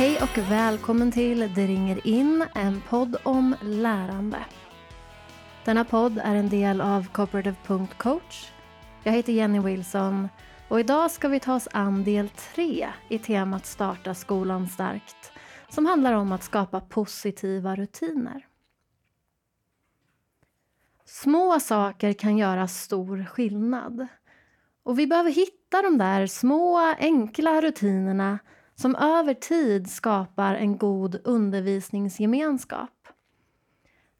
Hej och välkommen till Det ringer in, en podd om lärande. Denna podd är en del av Cooperative.coach. Jag heter Jenny Wilson och idag ska vi ta oss an del tre i temat Starta skolan starkt som handlar om att skapa positiva rutiner. Små saker kan göra stor skillnad. Och vi behöver hitta de där små, enkla rutinerna som över tid skapar en god undervisningsgemenskap.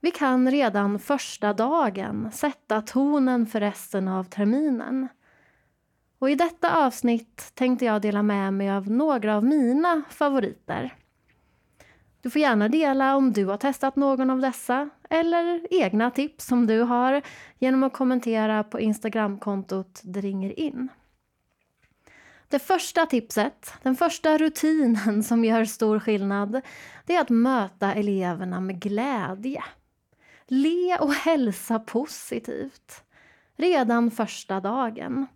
Vi kan redan första dagen sätta tonen för resten av terminen. Och I detta avsnitt tänkte jag dela med mig av några av mina favoriter. Du får gärna dela om du har testat någon av dessa eller egna tips som du har genom att kommentera på Instagramkontot Det ringer in. Det första tipset, den första rutinen som gör stor skillnad, det är att möta eleverna med glädje. Le och hälsa positivt. Redan första dagen.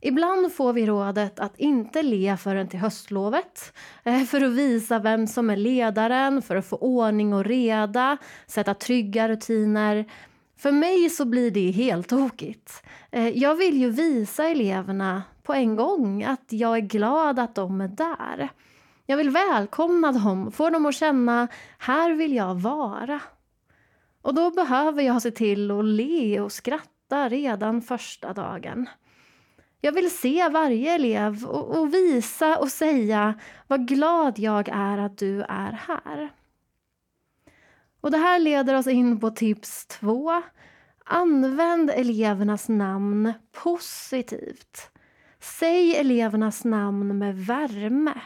Ibland får vi rådet att inte le förrän till höstlovet eh, för att visa vem som är ledaren, för att få ordning och reda, sätta trygga rutiner. För mig så blir det helt tokigt. Eh, jag vill ju visa eleverna på en gång att jag är glad att de är där. Jag vill välkomna dem, få dem att känna här vill jag vara. Och då behöver jag se till att le och skratta redan första dagen. Jag vill se varje elev och, och, visa och säga vad glad jag är att du är här. Och Det här leder oss in på tips två. Använd elevernas namn positivt. Säg elevernas namn med värme.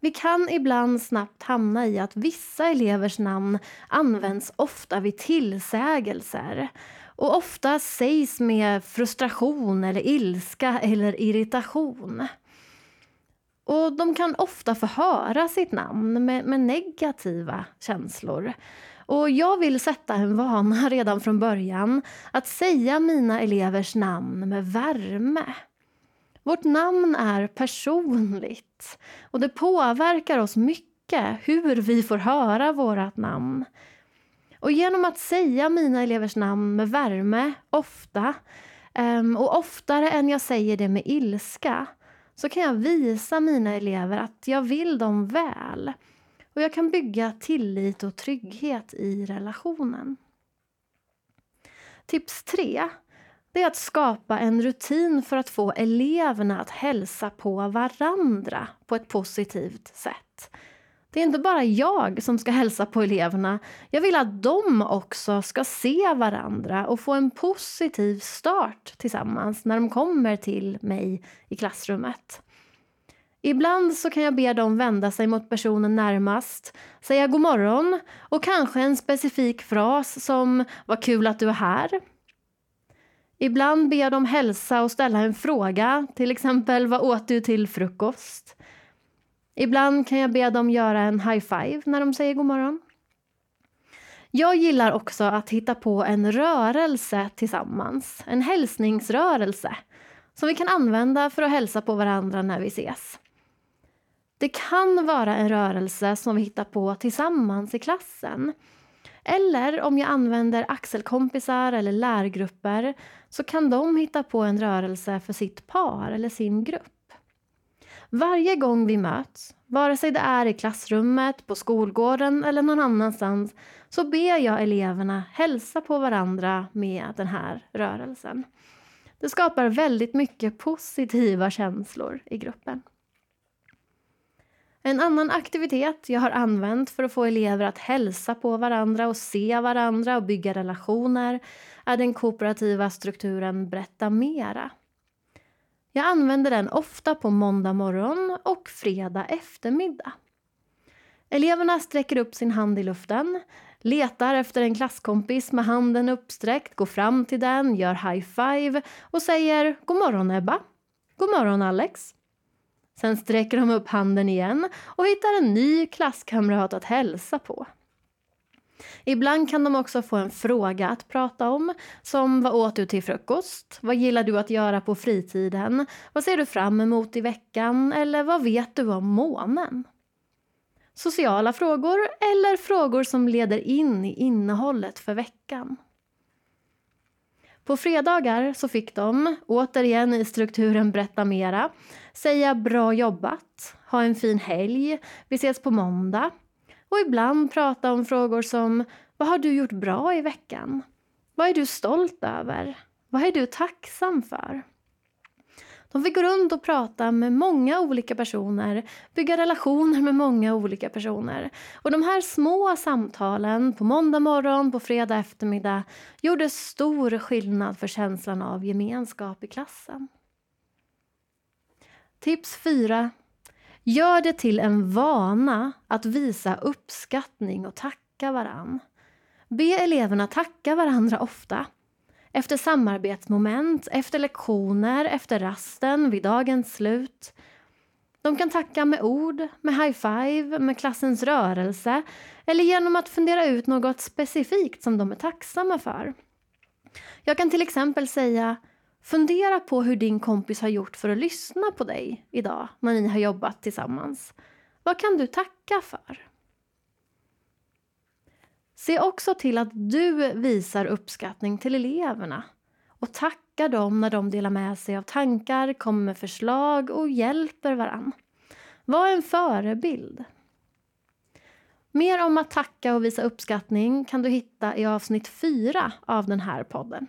Vi kan ibland snabbt hamna i att vissa elevers namn används ofta vid tillsägelser och ofta sägs med frustration eller ilska eller irritation. Och De kan ofta få höra sitt namn med, med negativa känslor. Och Jag vill sätta en vana redan från början att säga mina elevers namn med värme. Vårt namn är personligt och det påverkar oss mycket hur vi får höra vårt namn. Och genom att säga mina elevers namn med värme, ofta, ehm, och oftare än jag säger det med ilska, så kan jag visa mina elever att jag vill dem väl. Och jag kan bygga tillit och trygghet i relationen. Tips 3 det är att skapa en rutin för att få eleverna att hälsa på varandra på ett positivt sätt. Det är inte bara jag som ska hälsa på eleverna. Jag vill att de också ska se varandra och få en positiv start tillsammans när de kommer till mig i klassrummet. Ibland så kan jag be dem vända sig mot personen närmast, säga god morgon och kanske en specifik fras som “Vad kul att du är här” Ibland ber jag dem hälsa och ställa en fråga, till exempel vad åt du till frukost? Ibland kan jag be dem göra en high five när de säger god morgon. Jag gillar också att hitta på en rörelse tillsammans, en hälsningsrörelse som vi kan använda för att hälsa på varandra när vi ses. Det kan vara en rörelse som vi hittar på tillsammans i klassen. Eller om jag använder axelkompisar eller lärgrupper så kan de hitta på en rörelse för sitt par eller sin grupp. Varje gång vi möts, vare sig det är i klassrummet, på skolgården eller någon annanstans, så ber jag eleverna hälsa på varandra med den här rörelsen. Det skapar väldigt mycket positiva känslor i gruppen. En annan aktivitet jag har använt för att få elever att hälsa på varandra och se varandra och bygga relationer är den kooperativa strukturen Berätta Mera. Jag använder den ofta på måndag morgon och fredag eftermiddag. Eleverna sträcker upp sin hand i luften, letar efter en klasskompis med handen uppsträckt, går fram till den, gör high five och säger God morgon Ebba. God morgon Alex. Sen sträcker de upp handen igen och hittar en ny klasskamrat att hälsa på. Ibland kan de också få en fråga att prata om, som vad åt du till frukost? Vad gillar du att göra på fritiden? Vad ser du fram emot i veckan? Eller vad vet du om månen? Sociala frågor eller frågor som leder in i innehållet för veckan. På fredagar så fick de, återigen i strukturen Berätta mera, säga bra jobbat, ha en fin helg, vi ses på måndag och ibland prata om frågor som Vad har du gjort bra i veckan? Vad är du stolt över? Vad är du tacksam för? De fick gå runt och prata med många olika personer, bygga relationer med många olika personer. Och de här små samtalen på måndag morgon, på fredag eftermiddag gjorde stor skillnad för känslan av gemenskap i klassen. Tips 4. Gör det till en vana att visa uppskattning och tacka varann. Be eleverna tacka varandra ofta. Efter samarbetsmoment, efter lektioner, efter rasten, vid dagens slut. De kan tacka med ord, med high-five, med klassens rörelse eller genom att fundera ut något specifikt som de är tacksamma för. Jag kan till exempel säga Fundera på hur din kompis har gjort för att lyssna på dig idag när ni har jobbat tillsammans. Vad kan du tacka för? Se också till att du visar uppskattning till eleverna och tackar dem när de delar med sig av tankar, kommer med förslag och hjälper varann. Var en förebild. Mer om att tacka och visa uppskattning kan du hitta i avsnitt 4 av den här podden.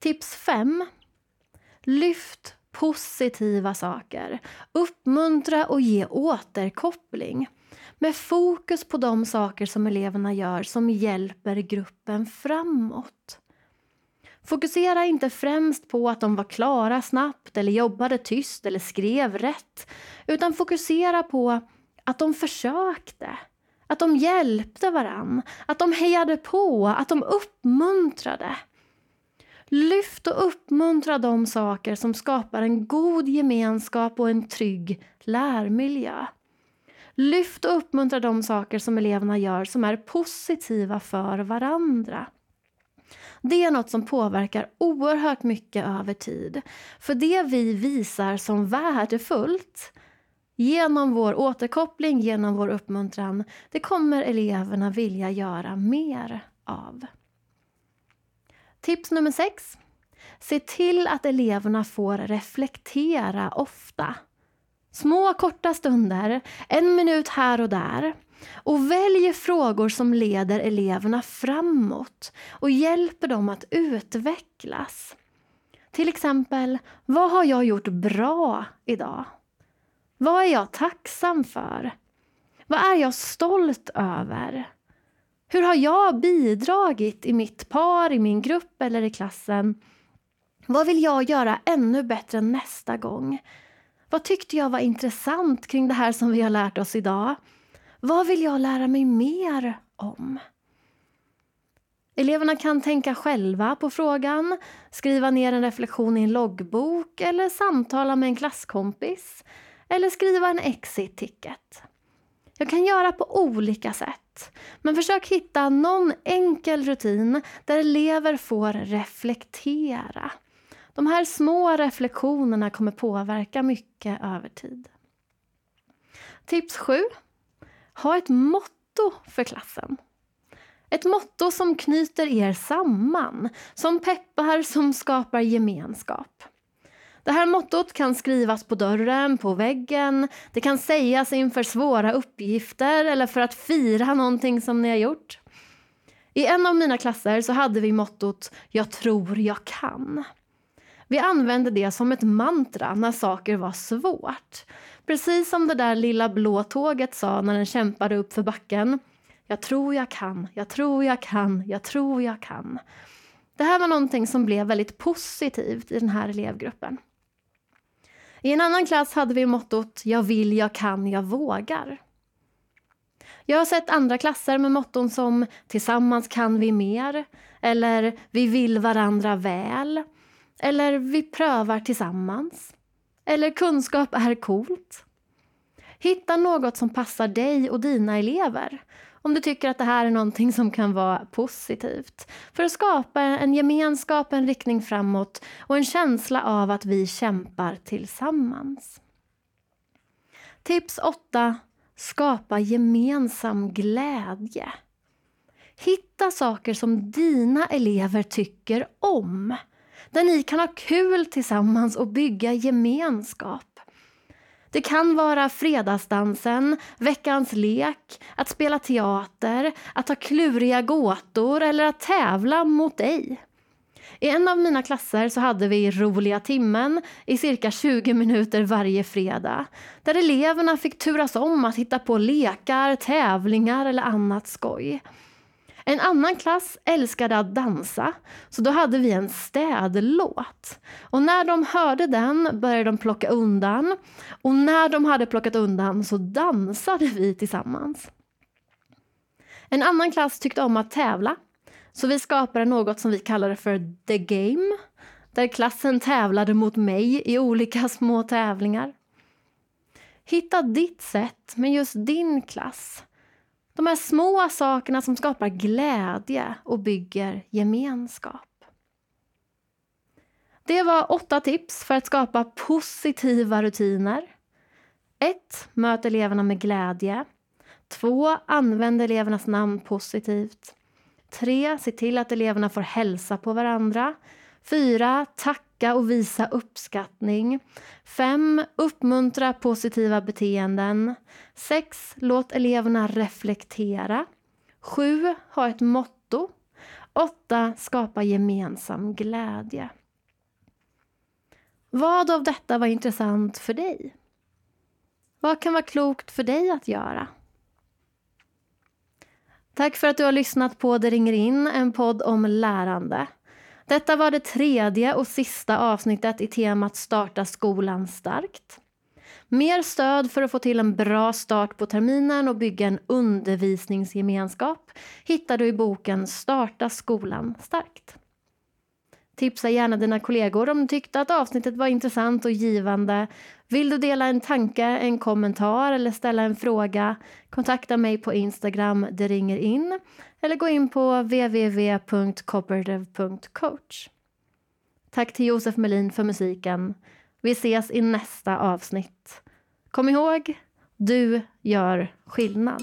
Tips 5. Lyft positiva saker. Uppmuntra och ge återkoppling med fokus på de saker som eleverna gör som hjälper gruppen framåt. Fokusera inte främst på att de var klara snabbt eller jobbade tyst eller skrev rätt utan fokusera på att de försökte, att de hjälpte varann, att de hejade på, att de uppmuntrade. Lyft och uppmuntra de saker som skapar en god gemenskap och en trygg lärmiljö. Lyft och uppmuntra de saker som eleverna gör som är positiva för varandra. Det är något som påverkar oerhört mycket över tid. För det vi visar som värdefullt genom vår återkoppling, genom vår uppmuntran, det kommer eleverna vilja göra mer av. Tips nummer sex. Se till att eleverna får reflektera ofta. Små korta stunder, en minut här och där. Och välj frågor som leder eleverna framåt och hjälper dem att utvecklas. Till exempel, vad har jag gjort bra idag? Vad är jag tacksam för? Vad är jag stolt över? Hur har jag bidragit i mitt par, i min grupp eller i klassen? Vad vill jag göra ännu bättre nästa gång? Vad tyckte jag var intressant kring det här som vi har lärt oss idag? Vad vill jag lära mig mer om? Eleverna kan tänka själva på frågan, skriva ner en reflektion i en loggbok eller samtala med en klasskompis eller skriva en exit-ticket. Jag kan göra på olika sätt. Men försök hitta någon enkel rutin där elever får reflektera. De här små reflektionerna kommer påverka mycket över tid. Tips 7. Ha ett motto för klassen. Ett motto som knyter er samman, som peppar, som skapar gemenskap. Det här mottot kan skrivas på dörren, på väggen, det kan sägas inför svåra uppgifter eller för att fira någonting som ni har gjort. I en av mina klasser så hade vi mottot Jag tror jag kan. Vi använde det som ett mantra när saker var svårt. Precis som det där lilla blå tåget sa när den kämpade upp för backen. Jag tror jag kan, jag tror jag kan, jag tror jag kan. Det här var någonting som blev väldigt positivt i den här elevgruppen. I en annan klass hade vi mottot Jag vill, jag kan, jag vågar. Jag har sett andra klasser med motton som Tillsammans kan vi mer eller Vi vill varandra väl eller Vi prövar tillsammans eller Kunskap är coolt. Hitta något som passar dig och dina elever om du tycker att det här är någonting som kan vara positivt. För att skapa en gemenskap, en riktning framåt och en känsla av att vi kämpar tillsammans. Tips 8. Skapa gemensam glädje. Hitta saker som dina elever tycker om. Där ni kan ha kul tillsammans och bygga gemenskap. Det kan vara fredagsdansen, veckans lek, att spela teater, att ha kluriga gåtor eller att tävla mot dig. I en av mina klasser så hade vi roliga timmen i cirka 20 minuter varje fredag där eleverna fick turas om att hitta på lekar, tävlingar eller annat skoj. En annan klass älskade att dansa, så då hade vi en städlåt. Och när de hörde den började de plocka undan och när de hade plockat undan så dansade vi tillsammans. En annan klass tyckte om att tävla, så vi skapade något som vi kallade för The Game, där klassen tävlade mot mig i olika små tävlingar. Hitta ditt sätt med just din klass de här små sakerna som skapar glädje och bygger gemenskap. Det var åtta tips för att skapa positiva rutiner. 1. Möt eleverna med glädje. 2. Använd elevernas namn positivt. 3. Se till att eleverna får hälsa på varandra. 4. Tacka och visa uppskattning. 5. Uppmuntra positiva beteenden. 6. Låt eleverna reflektera. 7. Ha ett motto. 8. Skapa gemensam glädje. Vad av detta var intressant för dig? Vad kan vara klokt för dig att göra? Tack för att du har lyssnat på Det ringer in, en podd om lärande. Detta var det tredje och sista avsnittet i temat Starta skolan starkt. Mer stöd för att få till en bra start på terminen och bygga en undervisningsgemenskap hittar du i boken Starta skolan starkt. Tipsa gärna dina kollegor om du tyckte att avsnittet var intressant och givande. Vill du dela en tanke, en kommentar eller ställa en fråga? Kontakta mig på Instagram, det ringer in eller gå in på www.cooperative.coach. Tack till Josef Melin för musiken. Vi ses i nästa avsnitt. Kom ihåg, du gör skillnad.